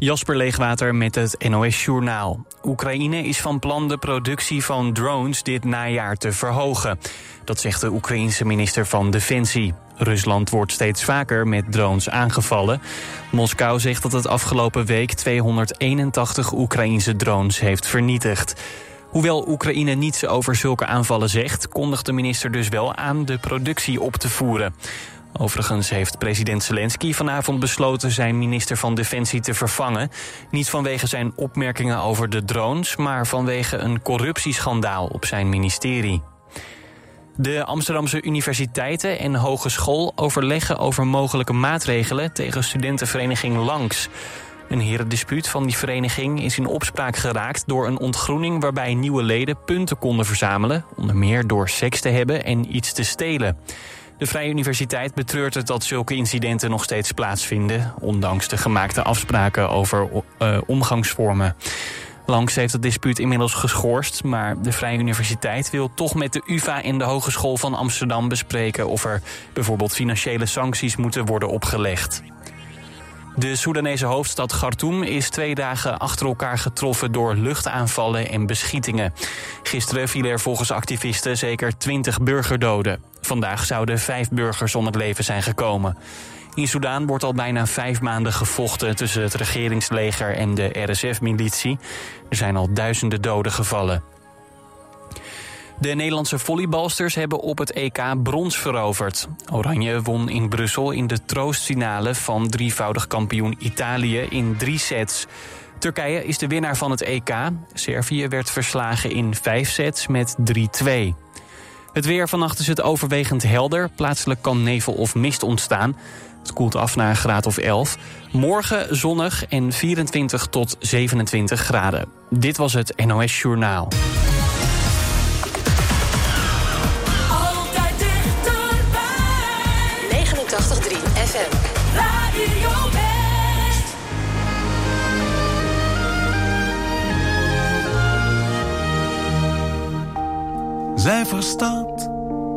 Jasper Leegwater met het NOS Journaal. Oekraïne is van plan de productie van drones dit najaar te verhogen. Dat zegt de Oekraïense minister van Defensie. Rusland wordt steeds vaker met drones aangevallen. Moskou zegt dat het afgelopen week 281 Oekraïense drones heeft vernietigd. Hoewel Oekraïne niets over zulke aanvallen zegt, kondigt de minister dus wel aan de productie op te voeren. Overigens heeft president Zelensky vanavond besloten zijn minister van Defensie te vervangen. Niet vanwege zijn opmerkingen over de drones, maar vanwege een corruptieschandaal op zijn ministerie. De Amsterdamse universiteiten en hogeschool overleggen over mogelijke maatregelen tegen studentenvereniging Langs. Een herendispuut van die vereniging is in opspraak geraakt door een ontgroening waarbij nieuwe leden punten konden verzamelen, onder meer door seks te hebben en iets te stelen. De Vrije Universiteit betreurt het dat zulke incidenten nog steeds plaatsvinden, ondanks de gemaakte afspraken over uh, omgangsvormen. Langs heeft het dispuut inmiddels geschorst, maar de Vrije Universiteit wil toch met de UvA en de Hogeschool van Amsterdam bespreken of er bijvoorbeeld financiële sancties moeten worden opgelegd. De Soedanese hoofdstad Khartoum is twee dagen achter elkaar getroffen door luchtaanvallen en beschietingen. Gisteren vielen er volgens activisten zeker 20 burgerdoden. Vandaag zouden vijf burgers om het leven zijn gekomen. In Soedan wordt al bijna vijf maanden gevochten tussen het regeringsleger en de RSF-militie. Er zijn al duizenden doden gevallen. De Nederlandse volleybalsters hebben op het EK brons veroverd. Oranje won in Brussel in de troostfinale van drievoudig kampioen Italië in drie sets. Turkije is de winnaar van het EK. Servië werd verslagen in vijf sets met 3-2. Het weer vannacht is het overwegend helder. Plaatselijk kan nevel of mist ontstaan. Het koelt af naar een graad of 11. Morgen zonnig en 24 tot 27 graden. Dit was het NOS Journaal. Zij verstaat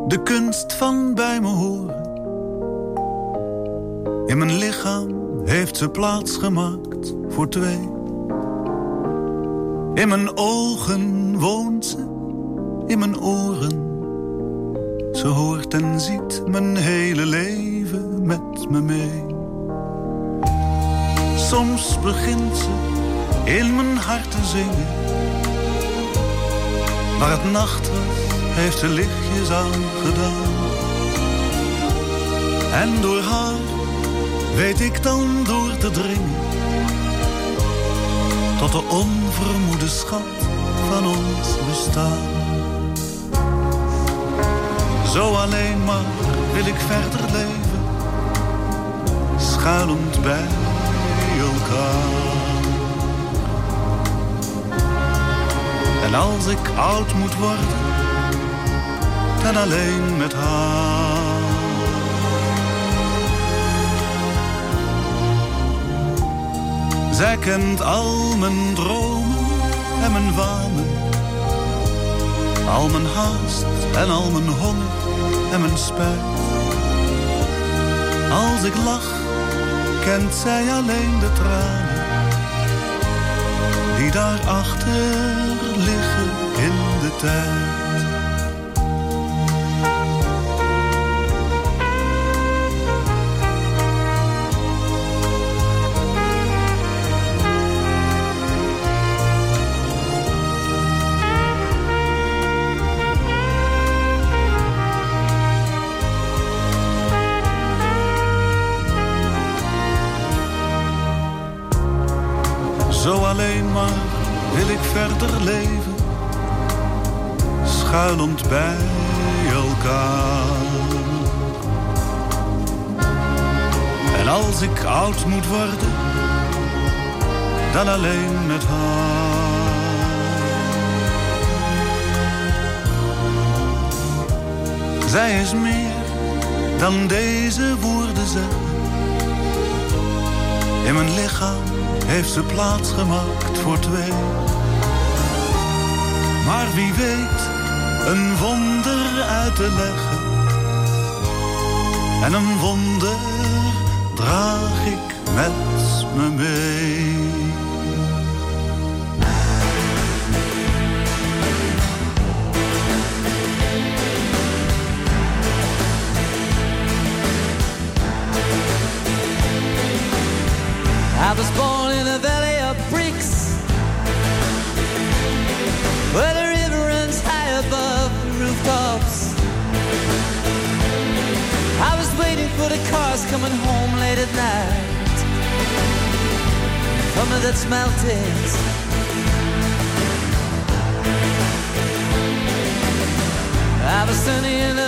de kunst van bij me horen. In mijn lichaam heeft ze plaats gemaakt voor twee. In mijn ogen woont ze, in mijn oren. Ze hoort en ziet mijn hele leven met me mee. Soms begint ze in mijn hart te zingen. Maar het nacht was, heeft ze lichtjes aangedaan. En door haar weet ik dan door te dringen. Tot de onvermoede schat van ons bestaan. Zo alleen maar wil ik verder leven, schuilend bij elkaar. En als ik oud moet worden, dan alleen met haar. Zij kent al mijn dromen en mijn wanen. Al mijn haast en al mijn honger en mijn spijt. Als ik lach, kent zij alleen de tranen. Die daarachter liggen in de tijd. Oud moet worden, dan alleen met haar. Zij is meer dan deze woorden zeggen. In mijn lichaam heeft ze plaats gemaakt voor twee. Maar wie weet, een wonder uit te leggen. En een wonder draag ik met me mee. I was born in a valley waiting for the cars coming home late at night. Summer that's melted. I was standing in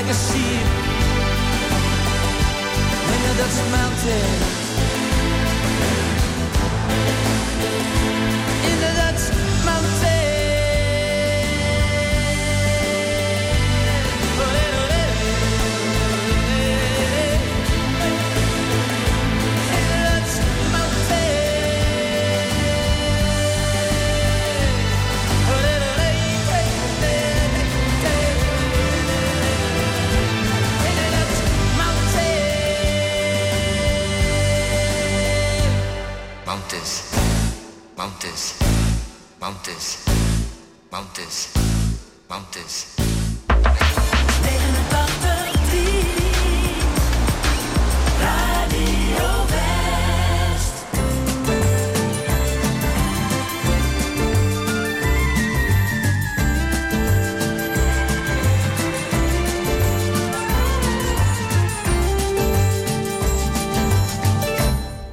like a sheep in the Dutch mountains. mount this, mount this, mount this.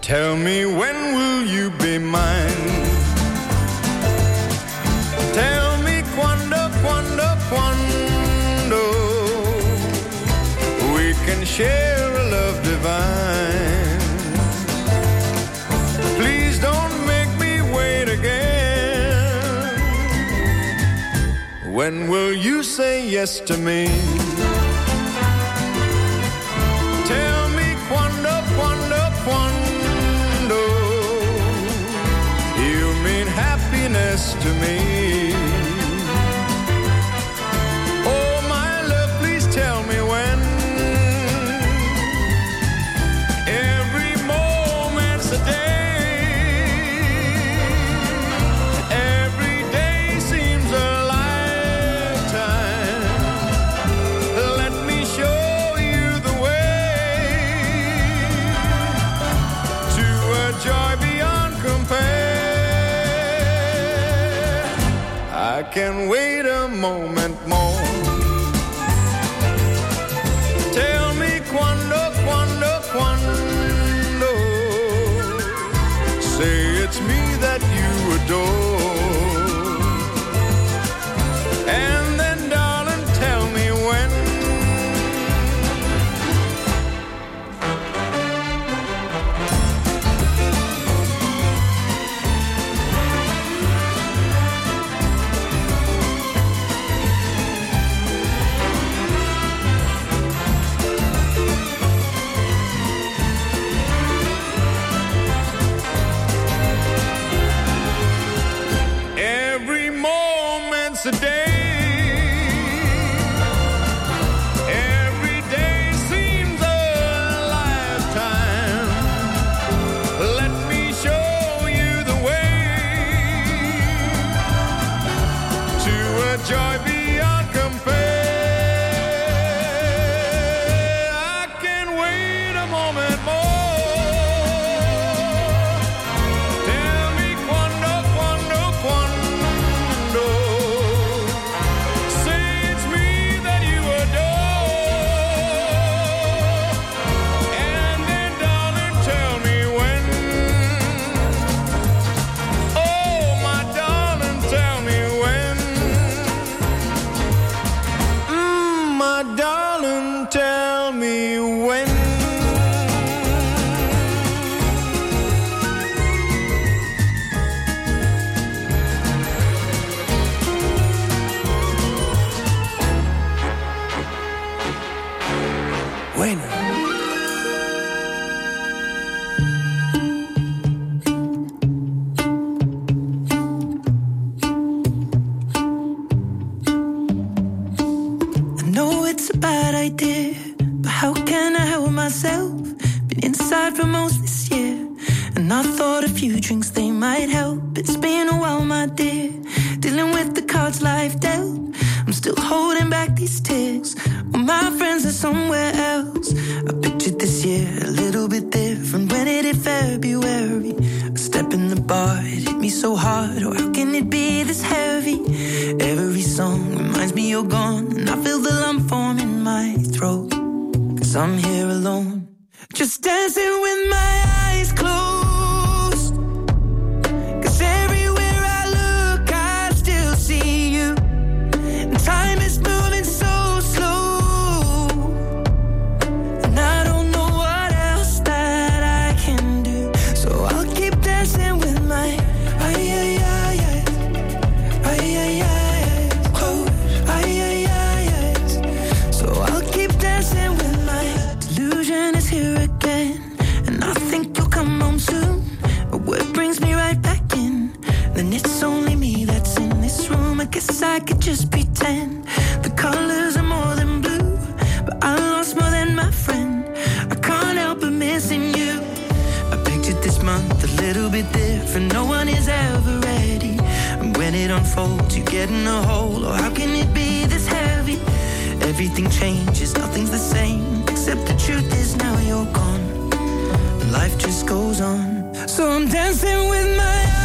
Tell me when will you be mine? share a love divine. Please don't make me wait again. When will you say yes to me? Tell me quando, quando, quando. You mean happiness to me. little bit different. No one is ever ready. And when it unfolds, you get in a hole. Or oh, how can it be this heavy? Everything changes, nothing's the same. Except the truth is now you're gone. Life just goes on. So I'm dancing with my eyes.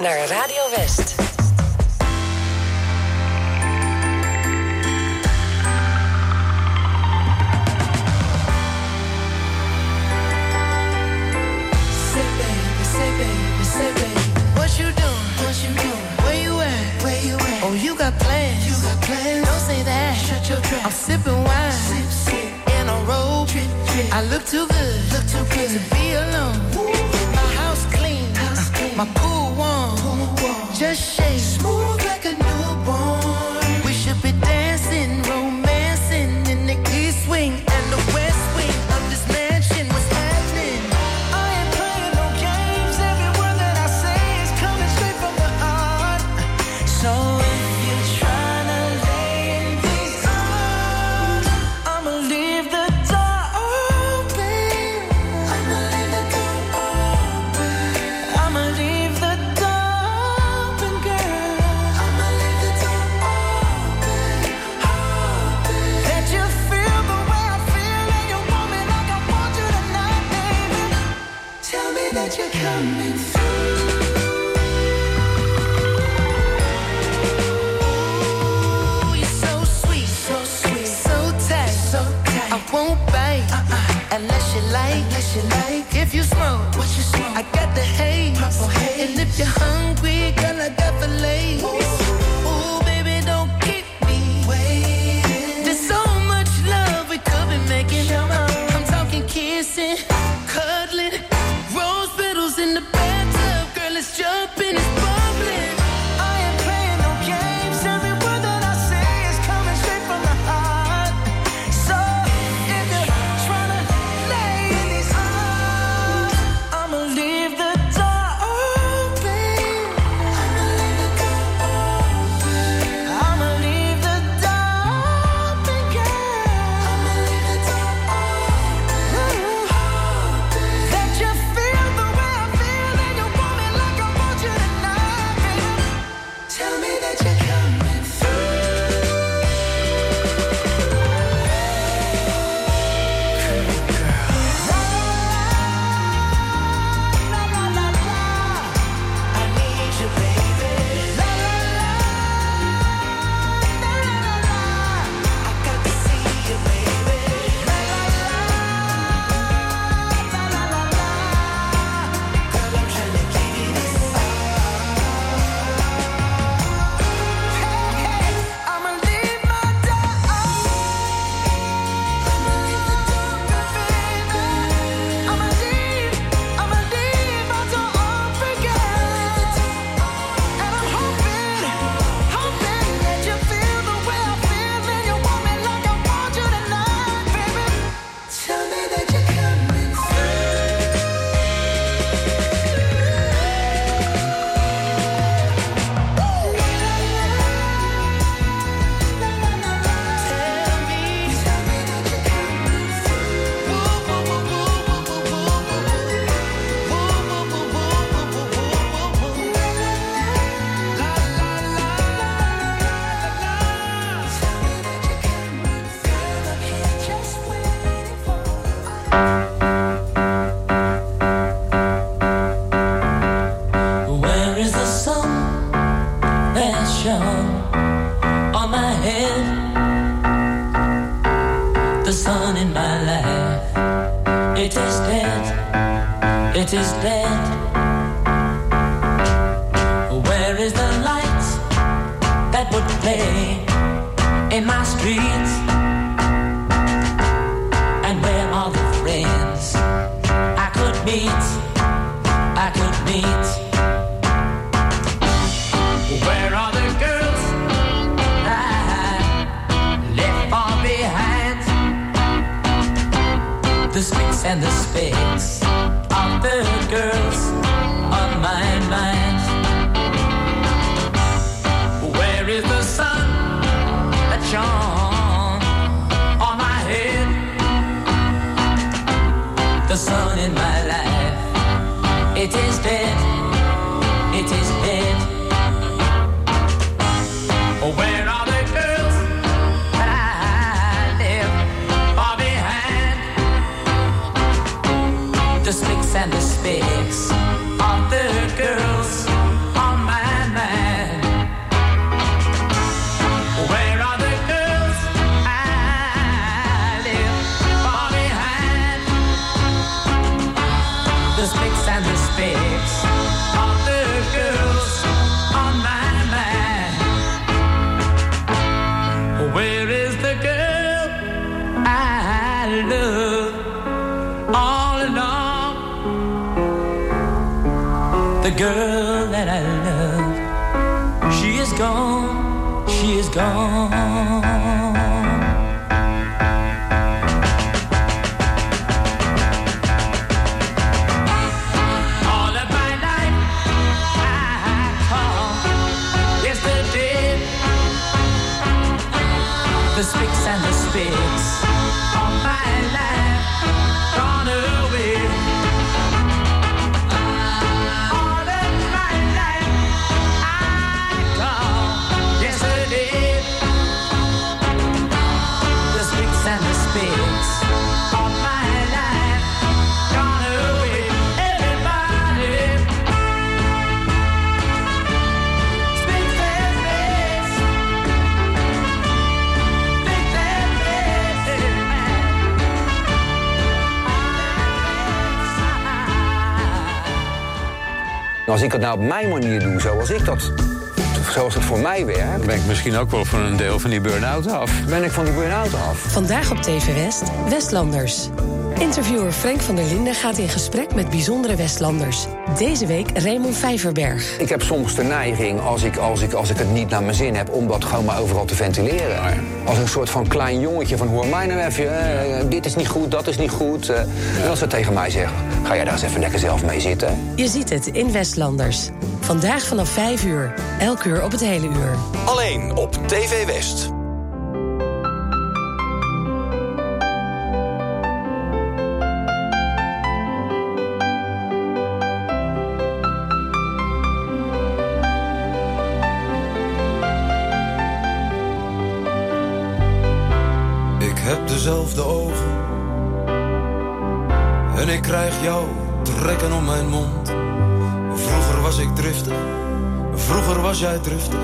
naar Radio West. done in my life. It has been girl ik het nou op mijn manier doe, zoals ik dat, zoals het voor mij werkt, Ben ik misschien ook wel van een deel van die burn-out af. ben ik van die burn-out af. Vandaag op TV West, Westlanders. Interviewer Frank van der Linden gaat in gesprek met bijzondere Westlanders. Deze week Raymond Vijverberg. Ik heb soms de neiging, als ik, als, ik, als ik het niet naar mijn zin heb, om dat gewoon maar overal te ventileren. Als een soort van klein jongetje van hoor mij nou even, eh, dit is niet goed, dat is niet goed. eh. En als ze tegen mij zeggen, ga jij daar eens even lekker zelf mee zitten. Je ziet het in Westlanders. Vandaag vanaf 5 uur. Elk uur op het hele uur. Alleen op TV West. Dezelfde ogen. En ik krijg jou trekken om mijn mond. Vroeger was ik driftig, vroeger was jij driftig.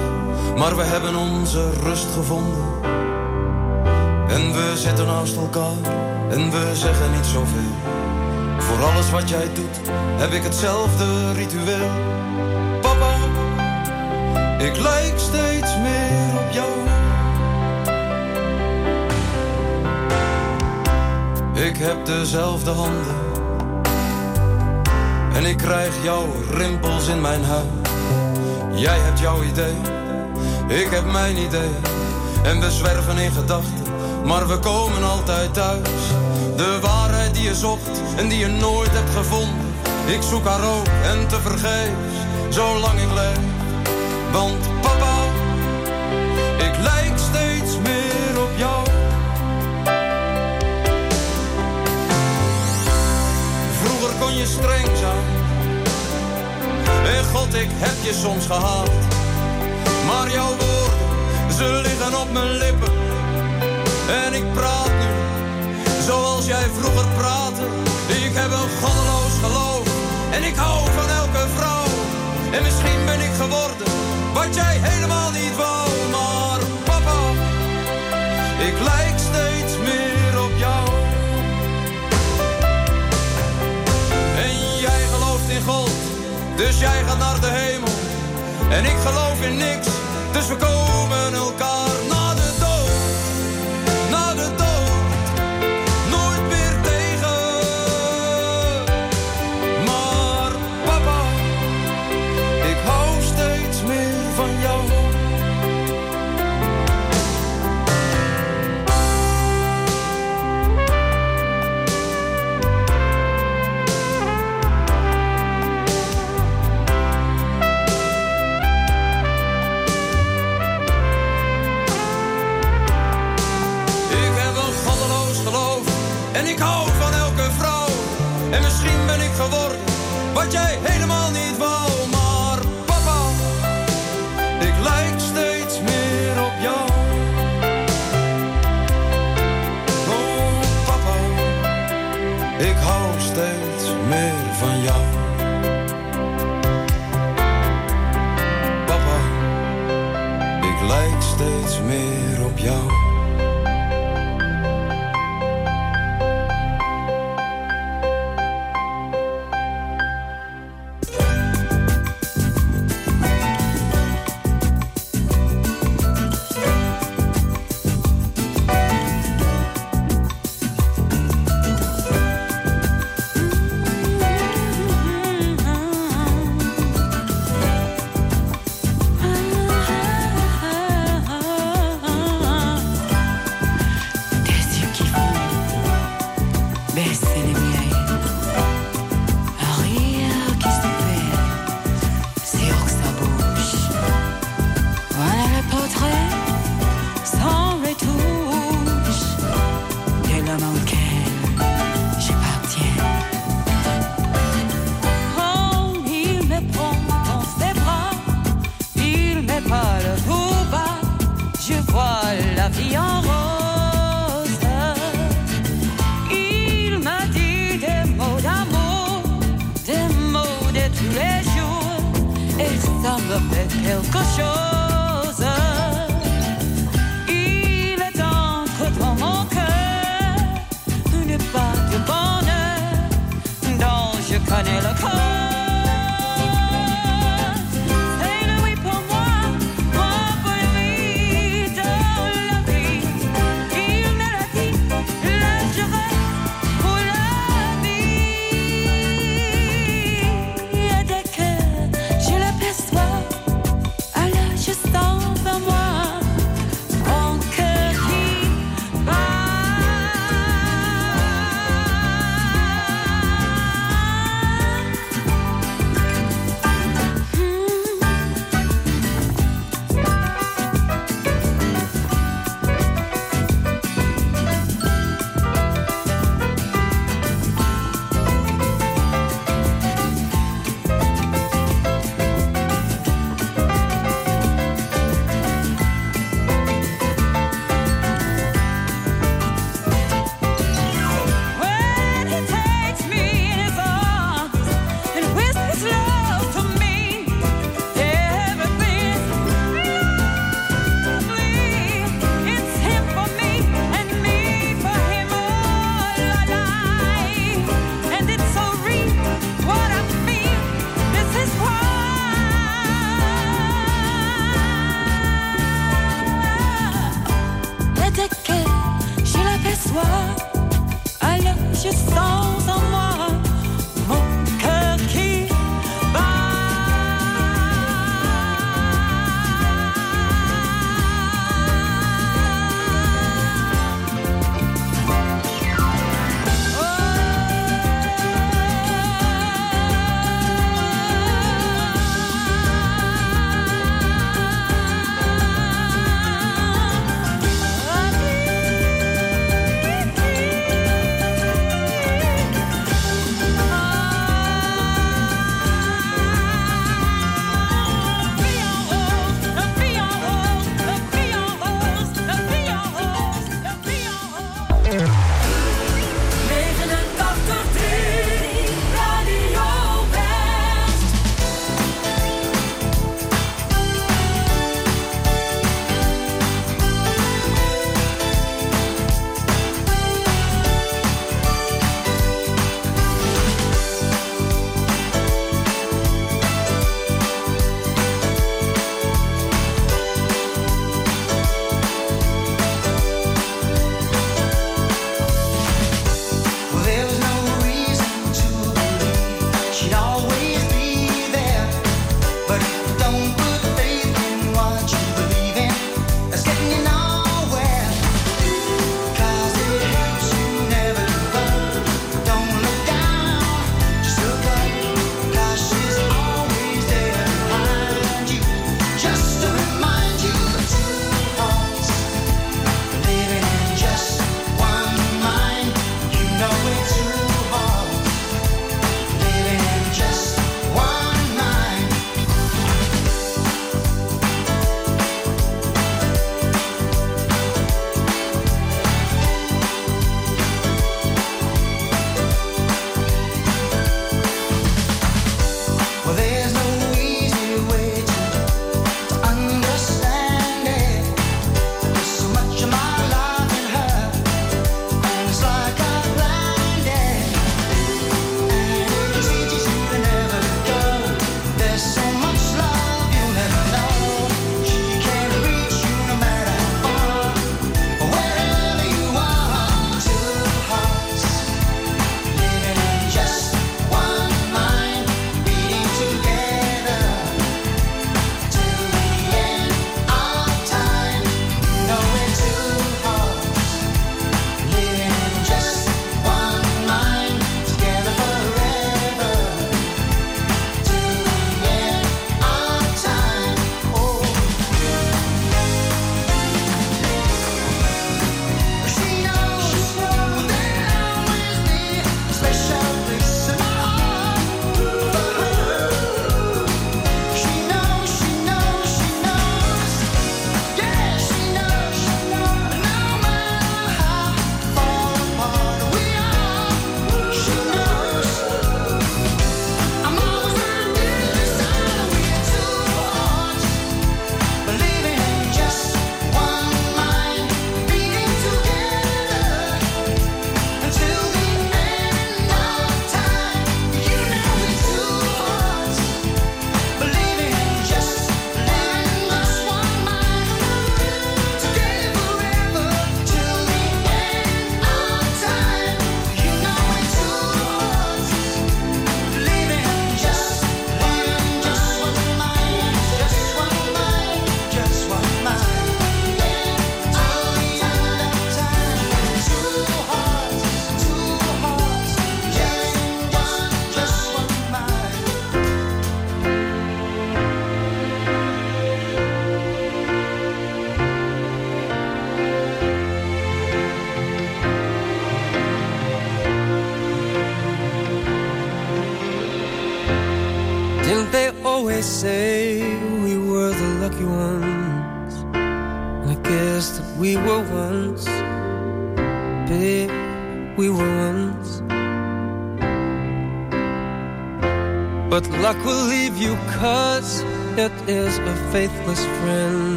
Maar we hebben onze rust gevonden. En we zitten naast elkaar en we zeggen niet zoveel. Voor alles wat jij doet heb ik hetzelfde ritueel. Papa, ik lijk steeds meer op jou. Ik heb dezelfde handen. En ik krijg jouw rimpels in mijn huid. Jij hebt jouw idee, ik heb mijn idee. En we zwerven in gedachten, maar we komen altijd thuis. De waarheid die je zocht en die je nooit hebt gevonden. Ik zoek haar ook en te vergeefs, zolang ik leef. Want kon je streng zijn. En God, ik heb je soms gehaat. Maar jouw woorden, ze liggen op mijn lippen. En ik praat nu, zoals jij vroeger praatte. Ik heb een goddeloos geloof. En ik hou van elke vrouw. En misschien ben ik geworden, wat jij helemaal niet wou. Dus jij gaat naar de hemel. En ik geloof in niks, dus we komen elkaar geworden. Wat jij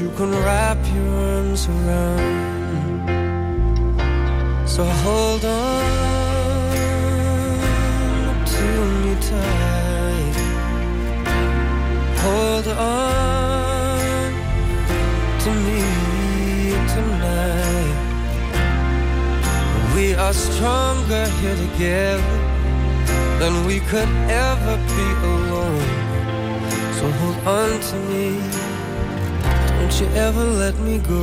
you can wrap your arms around. So hold on to me tight. Hold on to me tonight. We are stronger here together than we could ever be alone. So hold on to me. Don't you ever let me go.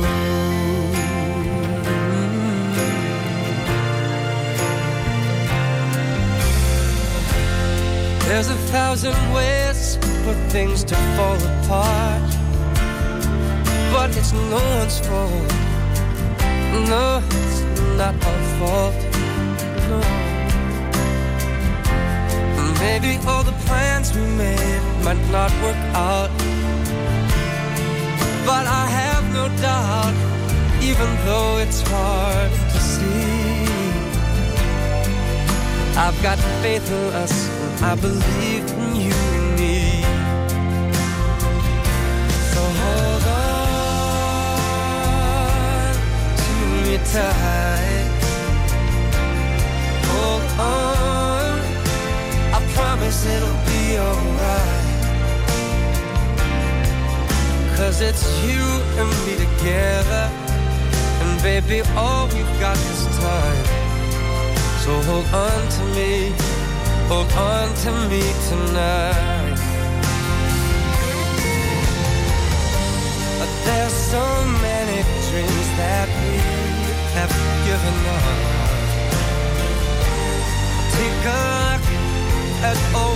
There's a thousand ways for things to fall apart. But it's no one's fault. No, it's not our fault. No. Maybe all the plans we made might not work out. But I have no doubt, even though it's hard to see. I've got faith in us, and I believe in you and me. So hold on to me tight. Hold on, I promise it'll be alright. Cause it's you and me together. And baby, all we've got is time. So hold on to me, hold on to me tonight. But there's so many dreams that we have given up. Take a look at all